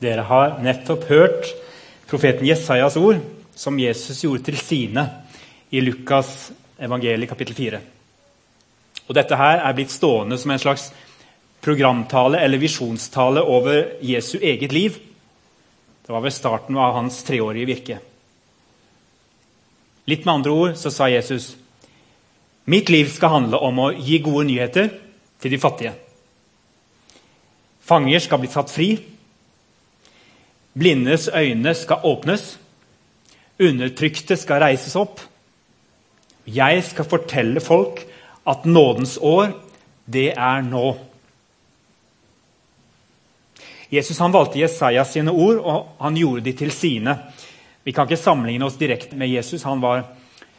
Dere har nettopp hørt profeten Jesajas ord, som Jesus gjorde til sine i Lukas evangeliet kapittel 4. Og Dette her er blitt stående som en slags programtale eller visjonstale over Jesu eget liv. Det var ved starten av hans treårige virke. Litt med andre ord så sa Jesus mitt liv skal handle om å gi gode nyheter til de fattige. Fanger skal bli satt fri. Blindes øyne skal åpnes. Undertrykte skal reises opp. Jeg skal fortelle folk at nådens år, det er nå. Jesus han valgte Jesajas sine ord, og han gjorde de til sine. Vi kan ikke sammenligne oss direkte med Jesus. Han var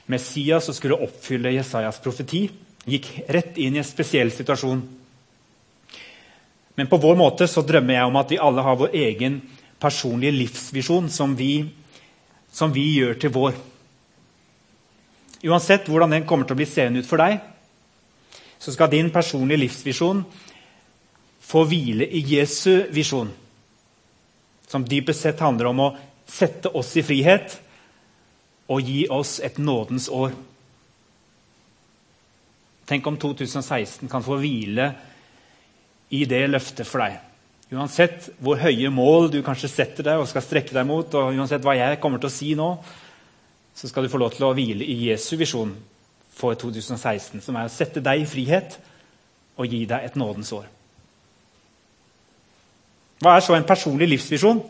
Messias og skulle oppfylle Jesajas profeti. Gikk rett inn i en spesiell situasjon. Men på vår måte så drømmer jeg om at vi alle har vår egen personlige livsvisjon som vi, som vi gjør til vår. Uansett hvordan den kommer til å bli seende ut for deg, så skal din personlige livsvisjon få hvile i Jesu visjon, som dypest sett handler om å sette oss i frihet og gi oss et nådens år. Tenk om 2016 kan få hvile i det løftet for deg. Uansett hvor høye mål du kanskje setter deg og skal strekke deg mot, og uansett hva jeg kommer til å si nå, så skal du få lov til å hvile i Jesu visjon for 2016, som er å sette deg i frihet og gi deg et nådens år. Hva er så en personlig livsvisjon?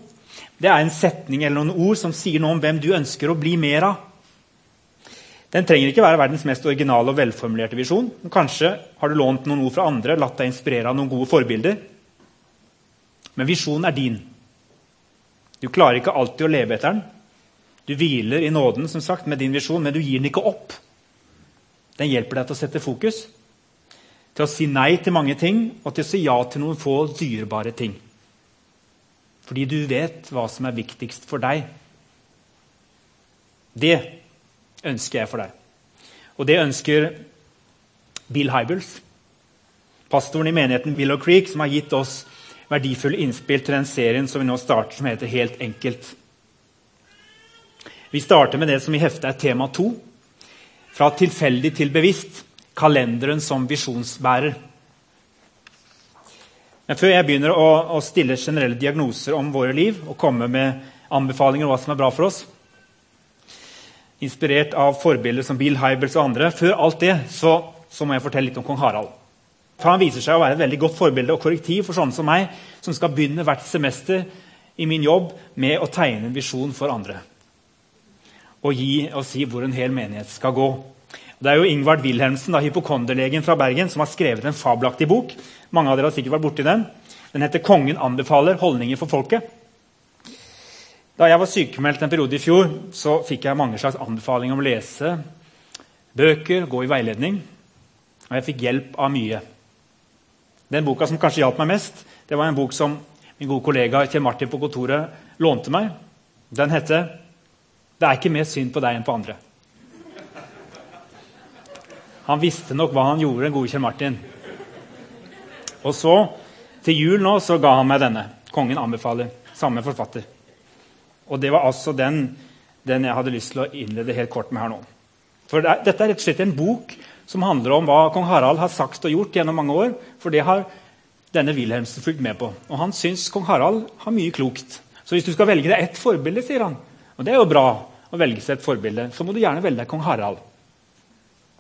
Det er en setning eller noen ord som sier noe om hvem du ønsker å bli mer av. Den trenger ikke være verdens mest originale og velformulerte visjon. Kanskje har du lånt noen ord fra andre, latt deg inspirere av noen gode forbilder. Men visjonen er din. Du klarer ikke alltid å leve etter den. Du hviler i nåden som sagt, med din visjon, men du gir den ikke opp. Den hjelper deg til å sette fokus, til å si nei til mange ting og til å si ja til noen få dyrebare ting. Fordi du vet hva som er viktigst for deg. Det ønsker jeg for deg. Og det ønsker Bill Hybels, pastoren i menigheten Willow Creek, som har gitt oss verdifulle innspill til den serien som vi nå starter, som heter Helt enkelt. Vi starter med det som i heftet er tema to. Fra tilfeldig til bevisst. Kalenderen som visjonsbærer. Men før jeg begynner å, å, stille generelle diagnoser om våre liv og komme med anbefalinger om hva som er bra for oss, inspirert av forbilder som Bill Hybels og andre, før alt det så, så, må jeg fortelle litt om kong Harald. For Han viser seg å være et veldig godt forbilde og korrektiv for sånne som meg, som skal begynne hvert semester i min jobb med å tegne en visjon for andre. Og gi og si hvor en hel menighet skal gå. Det er jo Ingvard Wilhelmsen, da, hypokonderlegen fra Bergen, som har skrevet en fabelaktig bok mange av dere har sikkert vært borti den. Den heter 'Kongen anbefaler holdninger for folket'. Da jeg var sykemeldt en periode i fjor, så fikk jeg mange slags anbefalinger om å lese bøker, gå i veiledning. Og jeg fikk hjelp av mye. Den boka som kanskje hjalp meg mest, det var en bok som min gode kollega Kjell Martin på kontoret lånte meg. Den heter 'Det er ikke mer synd på deg enn på andre'. Han visste nok hva han gjorde, den gode Kjell Martin. Og så, til jul nå, så ga han meg denne. 'Kongen anbefaler'. Samme forfatter. Og det var altså den, den jeg hadde lyst til å innlede helt kort med her nå. For det er, Dette er rett og slett en bok som handler om hva kong Harald har sagt og gjort gjennom mange år. For det har denne Wilhelmsen fulgt med på. Og han syns kong Harald har mye klokt. Så hvis du skal velge deg ett forbilde, sier han, og det er jo bra å velge seg et forbilde, så må du gjerne velge deg kong Harald.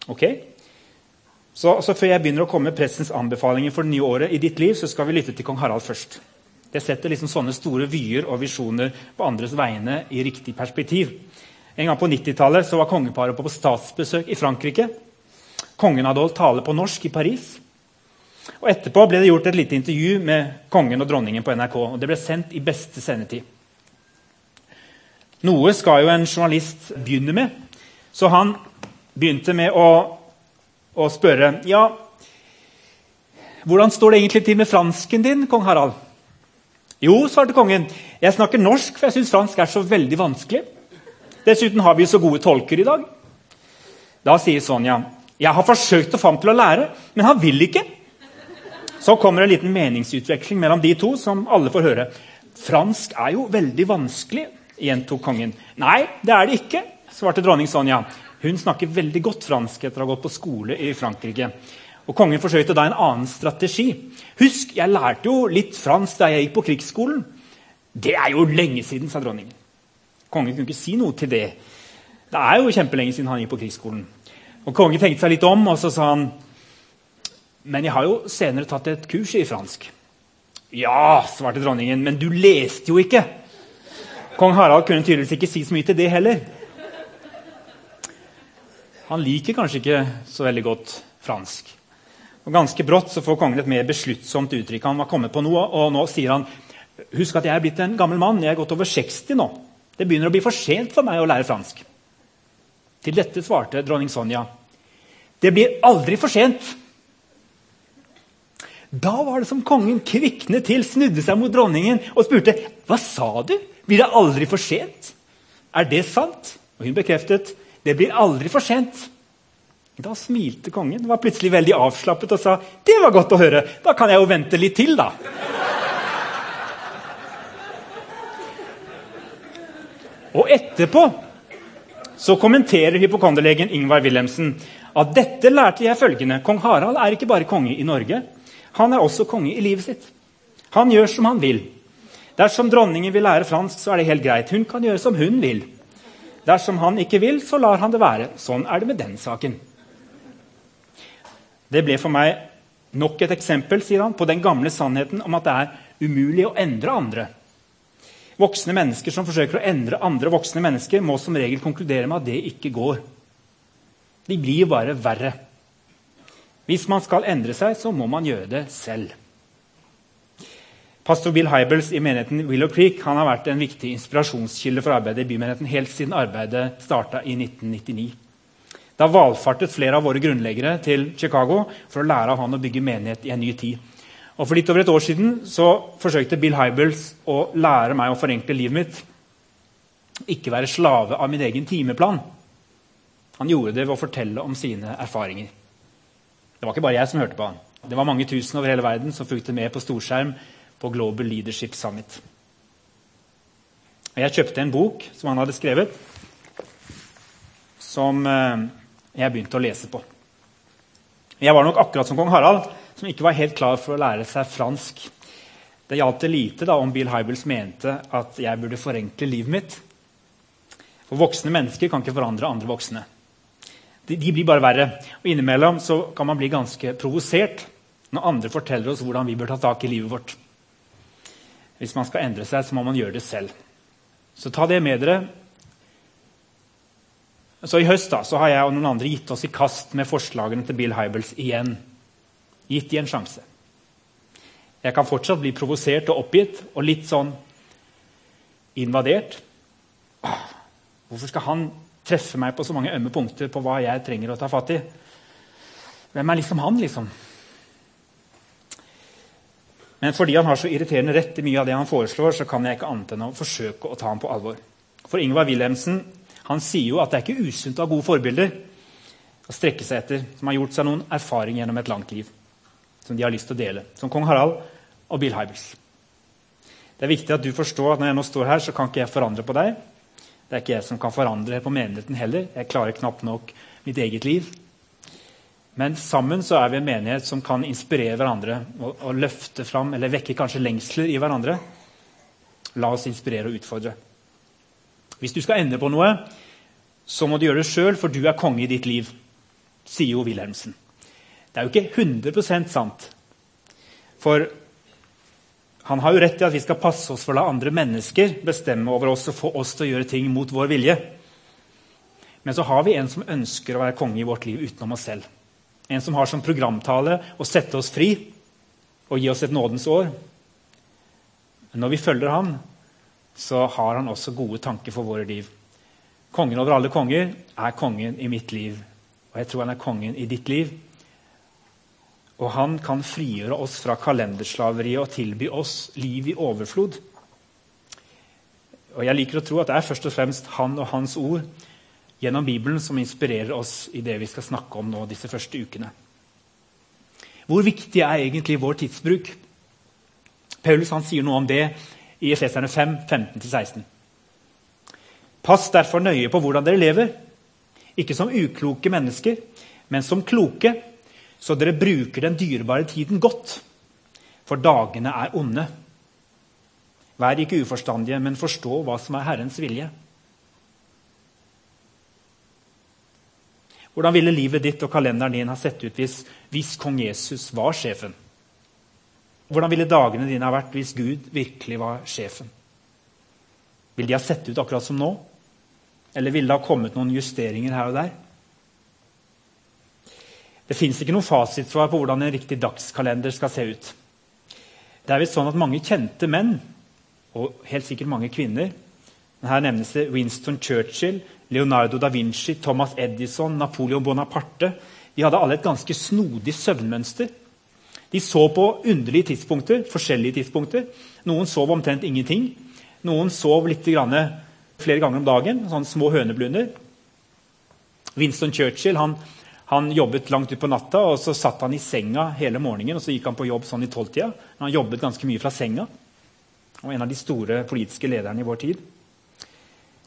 Ok? Så, så, Før jeg begynner å komme med pressens anbefalinger for det nye året, i ditt liv, så skal vi lytte til kong Harald først. Det setter liksom sånne store vyer og visjoner på andres vegne i riktig perspektiv. En gang på 90-tallet var kongeparet på statsbesøk i Frankrike. Kongen hadde holdt tale på norsk i Paris. Og Etterpå ble det gjort et lite intervju med kongen og dronningen på NRK. og Det ble sendt i beste sendetid. Noe skal jo en journalist begynne med, så han begynte med å å spørre ja, hvordan står det egentlig til med fransken din, kong Harald? Jo, svarte kongen, jeg snakker norsk, for jeg syns fransk er så veldig vanskelig. Dessuten har vi så gode tolker i dag. Da sier Sonja jeg har forsøkt å få ham til å lære, men han vil ikke. Så kommer en liten meningsutveksling mellom de to, som alle får høre. Fransk er jo veldig vanskelig, gjentok kongen. Nei, det er det ikke, svarte dronning Sonja. Hun snakker veldig godt fransk etter å ha gått på skole i Frankrike. Og Kongen forsøkte da en annen strategi. Husk, jeg lærte jo litt fransk da jeg gikk på krigsskolen. Det er jo lenge siden, sa dronningen. Kongen kunne ikke si noe til det. Det er jo kjempelenge siden han gikk på krigsskolen. Og Kongen tenkte seg litt om, og så sa han Men jeg har jo senere tatt et kurs i fransk. Ja, svarte dronningen, men du leste jo ikke. Kong Harald kunne tydeligvis ikke si så mye til det heller. Han liker kanskje ikke så veldig godt fransk. Og Ganske brått så får kongen et mer besluttsomt uttrykk. Han var kommet på noe, og nå sier han Husk at jeg er blitt en gammel mann. Jeg er gått over 60 nå. Det begynner å bli for sent for meg å lære fransk. Til dette svarte dronning Sonja. Det blir aldri for sent. Da var det som kongen kviknet til, snudde seg mot dronningen og spurte hva sa du? Blir det aldri for sent? Er det sant? Og hun bekreftet det blir aldri for sent. Da smilte kongen, var plutselig veldig avslappet og sa det var godt å høre. Da kan jeg jo vente litt til, da. Og etterpå så kommenterer hypokonderlegen Ingvar Wilhelmsen at dette lærte jeg følgende. Kong Harald er ikke bare konge i Norge, han er også konge i livet sitt. Han gjør som han vil. Dersom dronningen vil lære fransk, så er det helt greit. Hun kan gjøre som hun vil. Dersom han ikke vil, så lar han det være. Sånn er det med den saken. Det ble for meg nok et eksempel sier han, på den gamle sannheten om at det er umulig å endre andre. Voksne mennesker som forsøker å endre andre voksne mennesker, må som regel konkludere med at det ikke går. De blir bare verre. Hvis man skal endre seg, så må man gjøre det selv. Pastor Bill Hybels i menigheten Willow Creek har vært en viktig inspirasjonskilde for arbeidet i bymenigheten helt siden arbeidet starta i 1999. Da valfartet flere av våre grunnleggere til Chicago for å lære av han å bygge menighet i en ny tid. Og For litt over et år siden så forsøkte Bill Hybels å lære meg å forenkle livet mitt. Ikke være slave av min egen timeplan. Han gjorde det ved å fortelle om sine erfaringer. Det var ikke bare jeg som hørte på han. Det var mange tusen over hele verden som fulgte med på storskjerm på Global Leadership Summit. Jeg kjøpte en bok som han hadde skrevet, som eh, jeg begynte å lese på. Jeg var nok akkurat som kong Harald, som ikke var helt klar for å lære seg fransk. Det gjaldt det lite da om Bill Hybels mente at jeg burde forenkle livet mitt. For voksne mennesker kan ikke forandre andre voksne. De, blir bare verre. Og Innimellom kan man bli ganske provosert når andre forteller oss hvordan vi bør ta tak i livet vårt. Hvis man skal endre seg, så må man gjøre det selv. Så ta det med dere. Så I høst da, så har jeg og noen andre gitt oss i kast med forslagene til Bill Hybels igjen. Gitt de en sjanse. Jeg kan fortsatt bli provosert og oppgitt og litt sånn invadert. Hvorfor skal han treffe meg på så mange ømme punkter på hva jeg trenger å ta fatt i? Hvem er liksom han, liksom? Men fordi han har så irriterende rett i mye av det han foreslår, så kan jeg ikke annet enn å forsøke å ta ham på alvor. For Ingvar Wilhelmsen han sier jo at det er ikke usunt å ha gode forbilder å strekke seg etter, som har gjort seg noen erfaring gjennom et langt liv, som de har lyst til å dele. Som kong Harald og Bill Hybels. Det er viktig at du forstår at når jeg nå står her, så kan ikke jeg forandre på deg. Det er ikke jeg som kan forandre på menigheten heller. Jeg klarer knapt nok mitt eget liv. Men sammen så er vi en menighet som kan inspirere hverandre og, og løfte fram, eller vekke kanskje lengsler i hverandre. La oss inspirere og utfordre. Hvis du skal ende på noe, så må du gjøre det sjøl, for du er konge i ditt liv, sier jo Wilhelmsen. Det er jo ikke 100% sant. For han har jo rett i at vi skal passe oss for å la andre mennesker bestemme over oss og få oss til å gjøre ting mot vår vilje. Men så har vi en som ønsker å være konge i vårt liv utenom oss selv. En som har som programtale å sette oss fri og gi oss et nådens år. Men når vi følger ham, så har han også gode tanker for våre liv. Kongen over alle konger er kongen i mitt liv, og jeg tror han er kongen i ditt liv. Og han kan frigjøre oss fra kalenderslaveriet og tilby oss liv i overflod. Og Jeg liker å tro at det er først og fremst han og hans ord gjennom Bibelen som inspirerer oss i det vi skal snakke om nå disse første ukene. Hvor viktig er egentlig vår tidsbruk? Paulus sier noe om det i Efeserne 5, 15-16. Pass derfor nøye på hvordan dere lever, ikke som ukloke mennesker, men som kloke, så dere bruker den dyrebare tiden godt. For dagene er onde. Vær ikke uforstandige, men forstå hva som er Herrens vilje. Hvordan ville livet ditt og kalenderen din ha sett ut hvis, hvis kong Jesus var sjefen? Hvordan ville dagene dine ha vært hvis Gud virkelig var sjefen? Vil de ha sett ut akkurat som nå? Eller ville det ha kommet noen justeringer her og der? Det fins ikke noe fasitsvar på hvordan en riktig dagskalender skal se ut. Det er visst sånn at mange kjente menn, og helt sikkert mange kvinner Her nevnes det Winston Churchill, Leonardo da Vinci, Thomas Edison, Napoleon Bonaparte. De hadde alle et ganske snodig søvnmønster. De så på underlige tidspunkter, forskjellige tidspunkter. Noen sov omtrent ingenting. Noen sov litt grann, flere ganger om dagen, sånne små høneblunder. Winston Churchill han han jobbet langt utpå natta, og så satt han i senga hele morgenen. og Så gikk han på jobb sånn i tolvtida. Han jobbet ganske mye fra senga. Og en av de store politiske lederne i vår tid.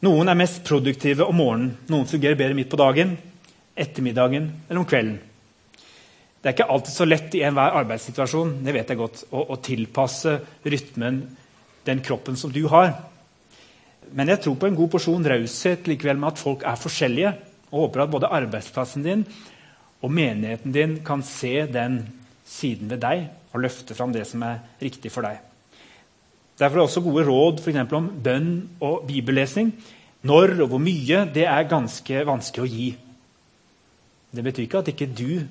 Noen er mest produktive om morgenen. Noen fungerer bedre midt på dagen, ettermiddagen eller om kvelden. Det er ikke alltid så lett i enhver arbeidssituasjon det vet jeg godt, å, å tilpasse rytmen den kroppen som du har. Men jeg tror på en god porsjon raushet likevel med at folk er forskjellige. Og håper at både arbeidsplassen din og menigheten din kan se den siden ved deg og løfte fram det som er riktig for deg. Derfor er det også gode råd for om bønn og bibellesing. Når og hvor mye det er ganske vanskelig å gi. Det betyr ikke at ikke du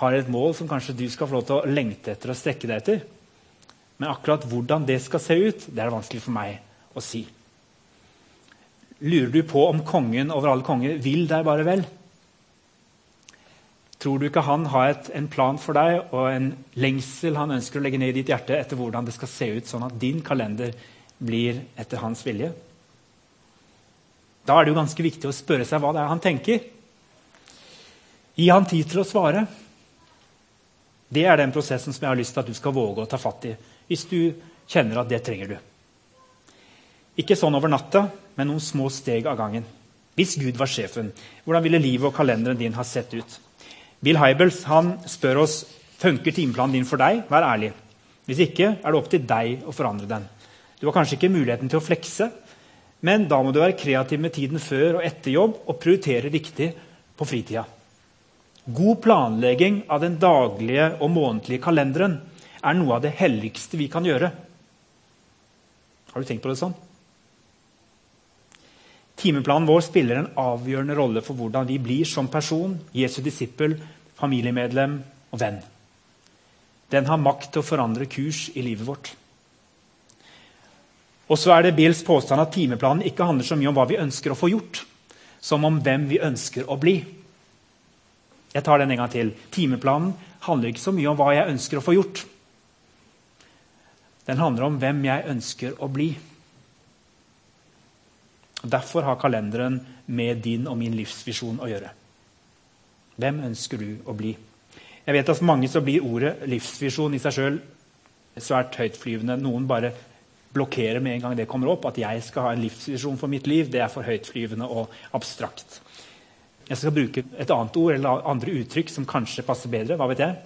har et mål som kanskje du skal få lov til å lengte etter og strekke deg etter. Men akkurat hvordan det skal se ut, det er det vanskelig for meg å si. Lurer du på om kongen over alle konger vil deg bare vel? Tror du ikke han har et, en plan for deg og en lengsel han ønsker å legge ned i ditt hjerte etter hvordan det skal se ut, sånn at din kalender blir etter hans vilje? Da er det jo ganske viktig å spørre seg hva det er han tenker. Gi han tid til å svare. Det er den prosessen som jeg har lyst til at du skal våge å ta fatt i. Hvis du kjenner at det trenger du. Ikke sånn over natta, men noen små steg av gangen. Hvis Gud var sjefen, hvordan ville livet og kalenderen din ha sett ut? Bill Hybels han spør oss funker timeplanen din for deg. Vær ærlig. Hvis ikke er det opp til deg å forandre den. Du har kanskje ikke muligheten til å flekse, men da må du være kreativ med tiden før og etter jobb og prioritere riktig på fritida. God planlegging av den daglige og månedlige kalenderen er noe av det helligste vi kan gjøre. Har du tenkt på det sånn? Timeplanen vår spiller en avgjørende rolle for hvordan vi blir som person, Jesu disippel, familiemedlem og venn. Den har makt til å forandre kurs i livet vårt. Og så er det Bills påstand at timeplanen ikke handler så mye om hva vi ønsker å få gjort, som om hvem vi ønsker å bli. Jeg tar den en gang til. Timeplanen handler ikke så mye om hva jeg ønsker å få gjort. Den handler om hvem jeg ønsker å bli. Derfor har kalenderen med din og min livsvisjon å gjøre. Hvem ønsker du å bli? Jeg vet at For mange så blir ordet livsvisjon i seg sjøl svært høytflyvende. Noen bare blokkerer med en gang det kommer opp. At jeg skal ha en livsvisjon for mitt liv, det er for høytflyvende og abstrakt. Jeg skal bruke et annet ord eller andre uttrykk som kanskje passer bedre. hva vet jeg?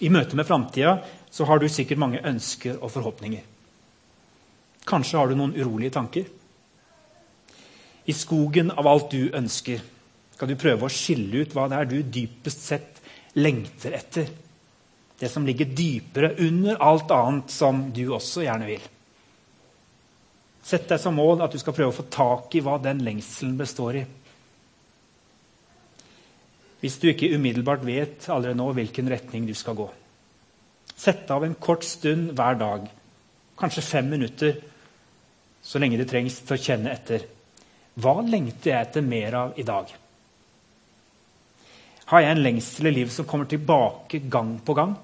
I møte med framtida har du sikkert mange ønsker og forhåpninger. Kanskje har du noen urolige tanker. I skogen av alt du ønsker, skal du prøve å skille ut hva det er du dypest sett lengter etter. Det som ligger dypere under alt annet som du også gjerne vil. Sett deg som mål at du skal prøve å få tak i hva den lengselen består i. Hvis du ikke umiddelbart vet allerede nå hvilken retning du skal gå. Sett av en kort stund hver dag, kanskje fem minutter, så lenge det trengs til å kjenne etter. Hva lengter jeg etter mer av i dag? Har jeg en lengsel i livet som kommer tilbake gang på gang?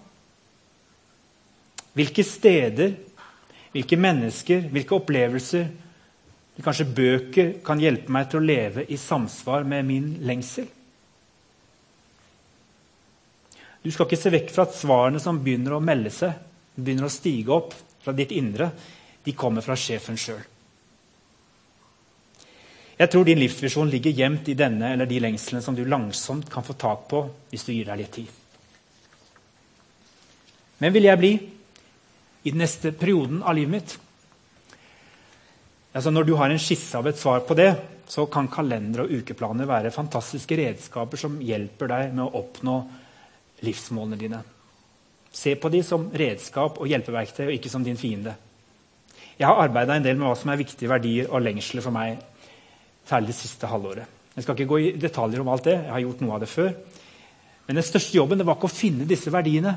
Hvilke steder, hvilke mennesker, hvilke opplevelser, kanskje bøker, kan hjelpe meg til å leve i samsvar med min lengsel? Du skal ikke se vekk fra at svarene som begynner å melde seg, begynner å stige opp, fra ditt indre, de kommer fra sjefen sjøl. Jeg tror din livsvisjon ligger gjemt i denne eller de lengslene som du langsomt kan få tak på hvis du gir deg litt tid. Hvem vil jeg bli i den neste perioden av livet mitt? Altså når du har en skisse av et svar på det, så kan kalender og ukeplaner være fantastiske redskaper som hjelper deg med å oppnå livsmålene dine. Se på dem som redskap og hjelpeverktøy, og ikke som din fiende. Jeg har arbeida en del med hva som er viktige verdier og lengsler for meg, særlig det siste halvåret. Jeg skal ikke gå i detaljer om alt det, jeg har gjort noe av det før. Men den største jobben det var ikke å finne disse verdiene.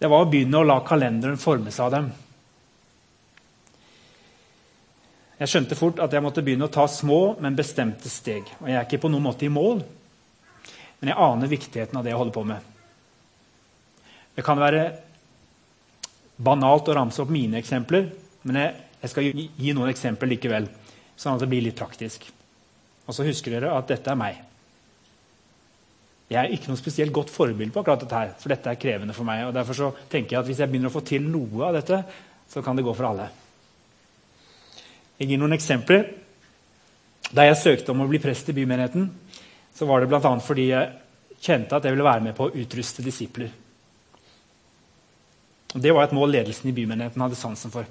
Det var å begynne å la kalenderen formes av dem. Jeg skjønte fort at jeg måtte begynne å ta små, men bestemte steg. Og Jeg er ikke på noen måte i mål, men jeg aner viktigheten av det jeg holder på med. Det kan være banalt å ramse opp mine eksempler, men jeg, skal gi noen eksempler likevel, sånn at det blir litt praktisk. Og så husker dere at dette er meg. Jeg er ikke noe spesielt godt forbilde på akkurat dette her, for dette er krevende for meg. og Derfor så tenker jeg at hvis jeg begynner å få til noe av dette, så kan det gå for alle. Jeg gir noen eksempler. Da jeg søkte om å bli prest i bymenigheten, så var det bl.a. fordi jeg kjente at jeg ville være med på å utruste disipler. Og det var et mål ledelsen i bymenigheten hadde sansen for.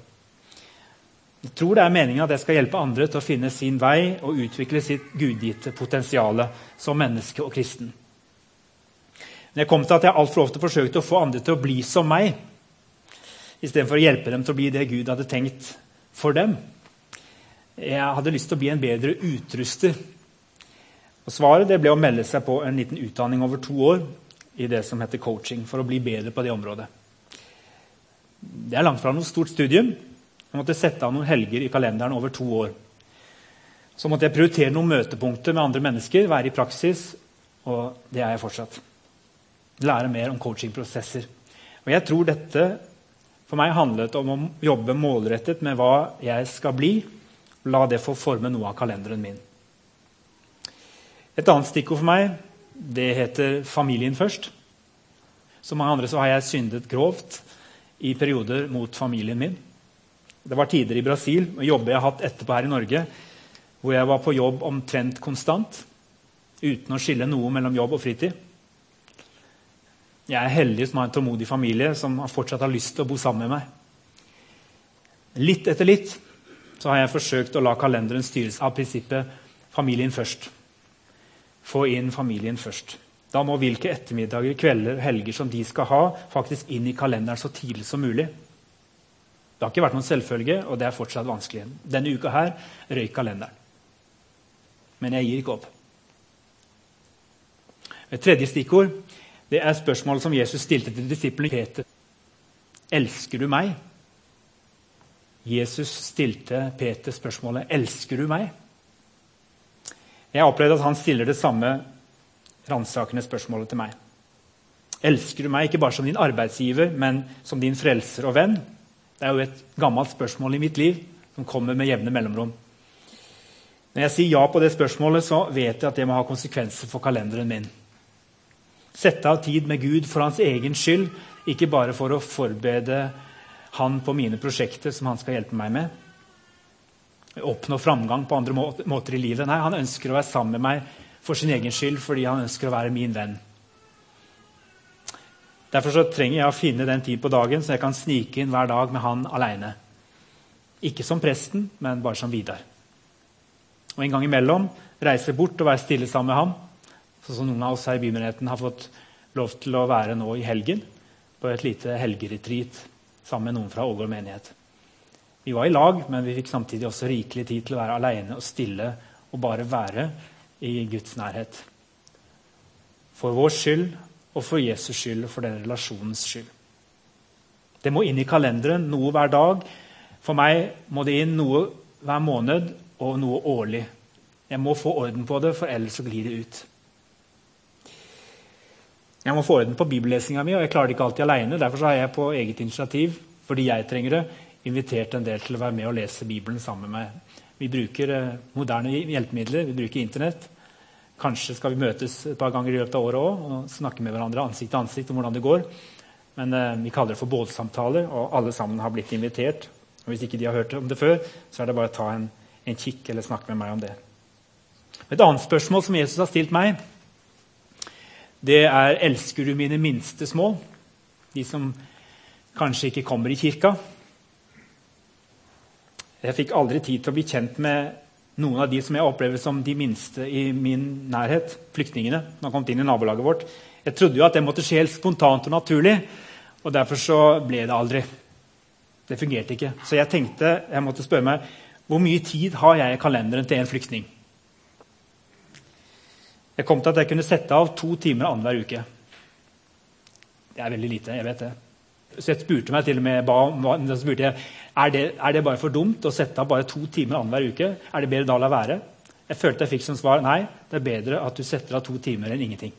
Jeg tror det er meningen at jeg skal hjelpe andre til å finne sin vei og utvikle sitt gudgitte potensial som menneske og kristen. Men jeg kom til at jeg altfor ofte forsøkte å få andre til å bli som meg, istedenfor å hjelpe dem til å bli det Gud hadde tenkt for dem. Jeg hadde lyst til å bli en bedre utruster. Og Svaret ble å melde seg på en liten utdanning over to år i det som heter coaching, for å bli bedre på det området. Det er langt fra noe stort studium. Jeg måtte sette av noen helger i kalenderen over to år. Så måtte jeg prioritere noen møtepunkter med andre mennesker, være i praksis, og det er jeg fortsatt. Lære mer om coachingprosesser. Og jeg tror dette for meg handlet om å jobbe målrettet med hva jeg skal bli. La det få forme noe av kalenderen min. Et annet stikkord for meg det heter 'familien først'. Som mange andre så har jeg syndet grovt i perioder mot familien min. Det var tider i Brasil og jobber jeg har hatt etterpå her i Norge, hvor jeg var på jobb omtrent konstant, uten å skille noe mellom jobb og fritid. Jeg er heldig som har en tålmodig familie som fortsatt har lyst til å bo sammen med meg. Litt etter litt så har jeg forsøkt å la kalenderen styres av prinsippet 'familien først'. Få inn familien først. Da må hvilke ettermiddager, kvelder og helger som de skal ha, faktisk inn i kalenderen så tidlig som mulig. Det har ikke vært noen selvfølge, og det er fortsatt vanskelig. Denne uka her røyk kalenderen. Men jeg gir ikke opp. Et tredje stikkord det er spørsmålet som Jesus stilte til disiplene Peter. Elsker du meg? Jesus stilte Peter spørsmålet elsker du meg. Jeg har opplevd at han stiller det samme ransakende spørsmålet til meg. Elsker du meg ikke bare som din arbeidsgiver, men som din frelser og venn? Det er jo et gammelt spørsmål i mitt liv som kommer med jevne mellomrom. Når jeg sier ja på det spørsmålet, så vet jeg at det må ha konsekvenser for kalenderen min. Sette av tid med Gud for hans egen skyld, ikke bare for å forberede han på mine prosjekter som han skal hjelpe meg med. Oppnå framgang på andre måter i livet. Nei, han ønsker å være sammen med meg for sin egen skyld, fordi han ønsker å være min venn. Derfor så trenger jeg å finne den tid på dagen så jeg kan snike inn hver dag med han aleine. Ikke som presten, men bare som Vidar. Og en gang imellom reise bort og være stille sammen med ham. Sånn som noen av oss her i bymenigheten har fått lov til å være nå i helgen. På et lite helgeretreat sammen med noen fra Ålgård menighet. Vi var i lag, men vi fikk samtidig også rikelig tid til å være aleine og stille og bare være i Guds nærhet. For vår skyld og for Jesus skyld og for den relasjonens skyld. Det må inn i kalenderen, noe hver dag. For meg må det inn noe hver måned og noe årlig. Jeg må få orden på det, for ellers så glir det ut. Jeg må få orden på bibellesinga mi, og jeg klarer det ikke alltid aleine. Derfor har jeg på eget initiativ, fordi jeg trenger det, invitert en del til å være med og lese Bibelen sammen med meg. Vi bruker eh, moderne hjelpemidler, vi bruker Internett. Kanskje skal vi møtes et par ganger i løpet av året òg og snakke med hverandre ansikt til ansikt om hvordan det går. Men eh, vi kaller det for båtsamtaler, og alle sammen har blitt invitert. Og Hvis ikke de har hørt om det før, så er det bare å ta en, en kikk eller snakke med meg om det. Et annet spørsmål som Jesus har stilt meg, det er elsker du mine minste små? De som kanskje ikke kommer i kirka. Jeg fikk aldri tid til å bli kjent med noen av de som jeg opplever som de minste i min nærhet. Flyktningene. som har kommet inn i nabolaget vårt. Jeg trodde jo at det måtte skje helt spontant og naturlig, og derfor så ble det aldri. Det fungerte ikke. Så jeg tenkte, jeg måtte spørre meg hvor mye tid har jeg i kalenderen til en flyktning. Jeg kom til at jeg kunne sette av to timer annenhver uke. Det er veldig lite. jeg vet det. Så jeg spurte meg til og med, ba, spurte jeg, er det, er det bare for dumt å sette av bare to timer annenhver uke. Er det bedre da å la være? Jeg følte jeg fikk som svar nei, det er bedre at du setter av to timer enn ingenting.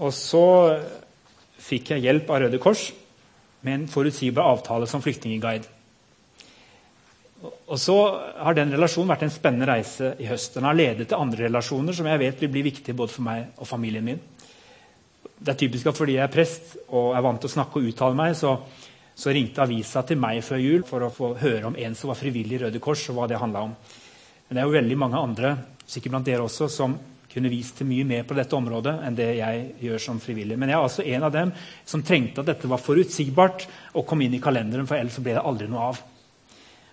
Og så fikk jeg hjelp av Røde Kors med en forutsigbar avtale som flyktningguide. Og så har den relasjonen vært en spennende reise i høst. Den har ledet til andre relasjoner som jeg vet vil bli viktige både for meg og familien min. Det er typisk at fordi jeg er prest og er vant til å snakke og uttale meg, så, så ringte avisa til meg før jul for å få høre om en som var frivillig i Røde Kors, og hva det handla om. Men det er jo veldig mange andre, sikkert blant dere også, som kunne vist til mye mer på dette området enn det jeg gjør som frivillig. Men jeg er altså en av dem som trengte at dette var forutsigbart og kom inn i kalenderen, for ellers ble det aldri noe av.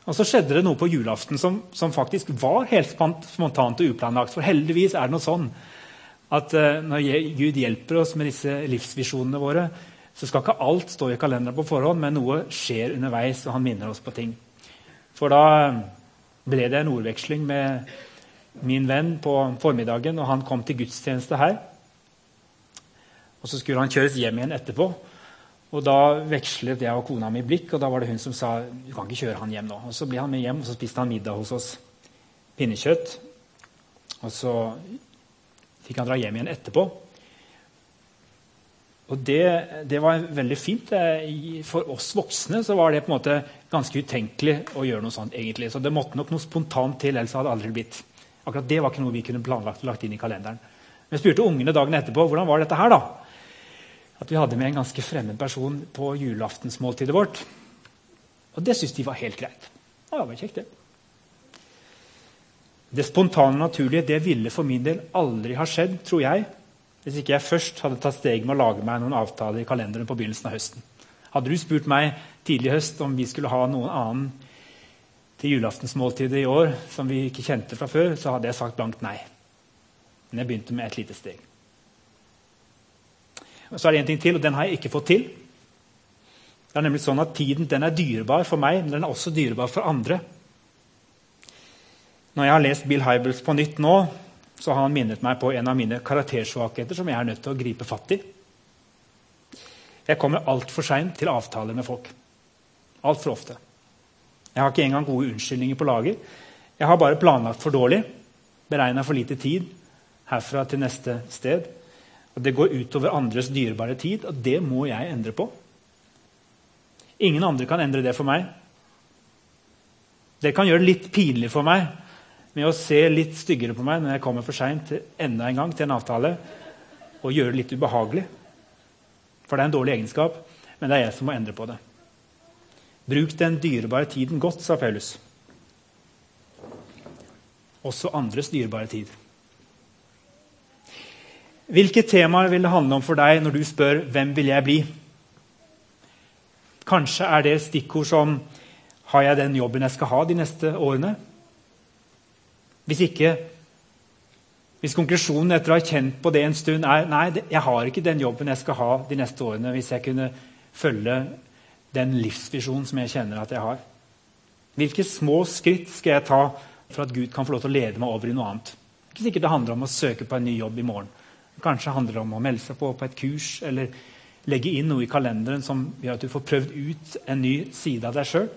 Og Så skjedde det noe på julaften som, som faktisk var helt spontant og uplanlagt. For heldigvis er det noe sånn at uh, når Gud hjelper oss med disse livsvisjonene våre, så skal ikke alt stå i kalenderen på forhånd, men noe skjer underveis, og han minner oss på ting. For da ble det en ordveksling med min venn på formiddagen, og han kom til gudstjeneste her. Og Så skulle han kjøres hjem igjen etterpå. Og Da vekslet jeg og kona mi blikk, og da var det hun som sa du kan ikke kjøre han hjem nå. Og Så ble han med hjem, og så spiste han middag hos oss. Pinnekjøtt. Og så fikk han dra hjem igjen etterpå. Og det, det, var veldig fint. For oss voksne var det på en måte ganske utenkelig å gjøre noe sånt. egentlig. Så det måtte nok noe spontant til, ellers hadde det aldri blitt. Akkurat Det var ikke noe vi kunne planlagt og lagt inn i kalenderen. Men jeg spurte ungene dagen etterpå hvordan var dette her. da? At vi hadde med en ganske fremmed person på julaftensmåltidet vårt. Og det syntes de var helt greit. Ja, det var kjekt, det. Det spontane og naturlige det ville for min del aldri ha skjedd, tror jeg, hvis ikke jeg først hadde tatt steg med å lage meg noen avtaler i kalenderen på begynnelsen av høsten. Hadde du spurt meg tidlig i høst om vi skulle ha noen annen til julaftensmåltidet i år som vi ikke kjente fra før, så hadde jeg sagt blankt nei. Men jeg begynte med et lite steg. Og så er det en ting til, og den har jeg ikke fått til. Det er nemlig sånn at Tiden den er dyrebar for meg, men den er også dyrebar for andre. Når jeg har lest Bill Hybels på nytt nå, så har han minnet meg på en av mine karaktersvakheter som jeg er nødt til å gripe fatt i. Jeg kommer altfor seint til avtaler med folk. Altfor ofte. Jeg har ikke engang gode unnskyldninger på lager. Jeg har bare planlagt for dårlig, beregna for lite tid herfra til neste sted. Og Det går utover andres dyrebare tid, og det må jeg endre på. Ingen andre kan endre det for meg. Det kan gjøre det litt pinlig for meg med å se litt styggere på meg når jeg kommer for seint enda en gang til en avtale, og gjøre det litt ubehagelig. For det er en dårlig egenskap, men det er jeg som må endre på det. Bruk den dyrebare tiden godt, sa Paulus. Også andres dyrebare tid. Hvilke temaer vil det handle om for deg når du spør 'Hvem vil jeg bli?' Kanskje er det stikkord som 'Har jeg den jobben jeg skal ha de neste årene?' Hvis ikke Hvis konklusjonen etter å ha kjent på det en stund er 'Nei, jeg har ikke den jobben jeg skal ha de neste årene' hvis jeg kunne følge den livsvisjonen som jeg kjenner at jeg har? Hvilke små skritt skal jeg ta for at Gud kan få lov til å lede meg over i noe annet? Ikke sikkert det handler om å søke på en ny jobb i morgen. Kanskje handler det om å melde seg på på et kurs eller legge inn noe i kalenderen som gjør at du får prøvd ut en ny side av deg sjøl.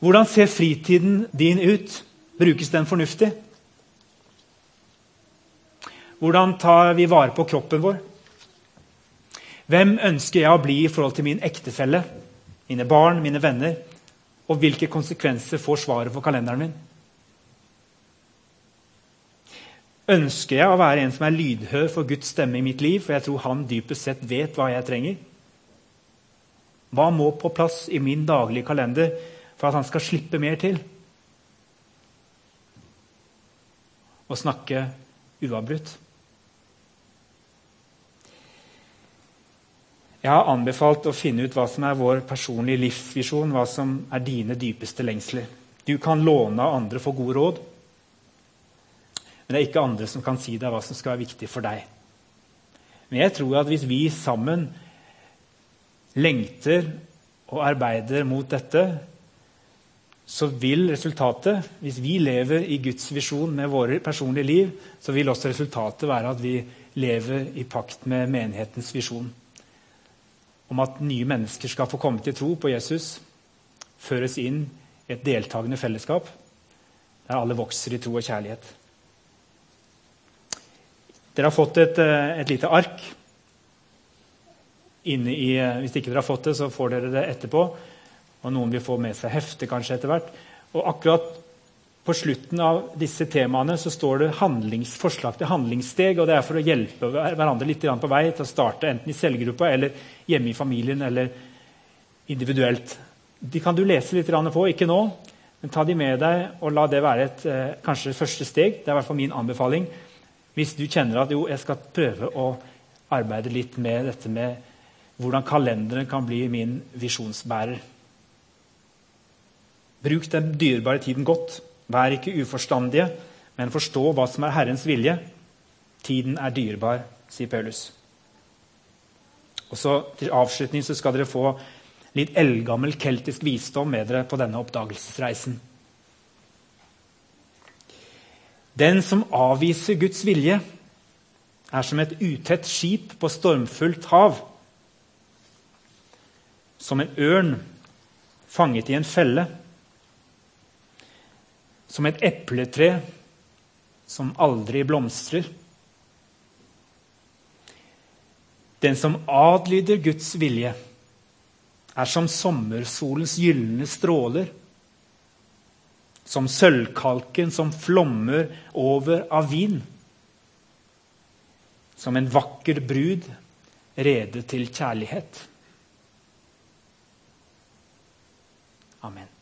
Hvordan ser fritiden din ut? Brukes den fornuftig? Hvordan tar vi vare på kroppen vår? Hvem ønsker jeg å bli i forhold til min ektefelle, mine barn, mine venner? Og hvilke konsekvenser får svaret for kalenderen min? Ønsker jeg å være en som er lydhør for Guds stemme i mitt liv, for jeg tror han dypest sett vet hva jeg trenger? Hva må på plass i min daglige kalender for at han skal slippe mer til? Å snakke uavbrutt. Jeg har anbefalt å finne ut hva som er vår personlige livsvisjon, hva som er dine dypeste lengsler. Du kan låne av andre for gode råd, men det er ikke andre som kan si deg hva som skal være viktig for deg. Men jeg tror at hvis vi sammen lengter og arbeider mot dette, så vil resultatet, hvis vi lever i Guds visjon med våre personlige liv, så vil også resultatet være at vi lever i pakt med menighetens visjon. Om at nye mennesker skal få komme til tro på Jesus, føres inn i et deltakende fellesskap der alle vokser i tro og kjærlighet. Dere har fått et, eh, et lite ark. I, eh, hvis ikke dere har fått det, så får dere det etterpå. Og noen vil få med seg hefte kanskje etter hvert. Og akkurat på slutten av disse temaene så står det forslag til handlingssteg. og Det er for å hjelpe hverandre litt på vei til å starte enten i cellegruppa eller hjemme i familien eller individuelt. De kan du lese litt på, ikke nå, men ta de med deg og la det være et eh, kanskje første steg. Det er i hvert fall min anbefaling. Hvis du kjenner at jo, jeg skal prøve å arbeide litt med dette med hvordan kalenderen kan bli min visjonsbærer. Bruk den dyrebare tiden godt. Vær ikke uforstandige, men forstå hva som er Herrens vilje. Tiden er dyrebar, sier Paulus. Og så Til avslutning så skal dere få litt eldgammel keltisk visdom med dere på denne oppdagelsesreisen. Den som avviser Guds vilje, er som et utett skip på stormfullt hav. Som en ørn fanget i en felle som et epletre som aldri blomstrer. Den som adlyder Guds vilje, er som sommersolens gylne stråler. Som sølvkalken som flommer over av vin. Som en vakker brud rede til kjærlighet. Amen.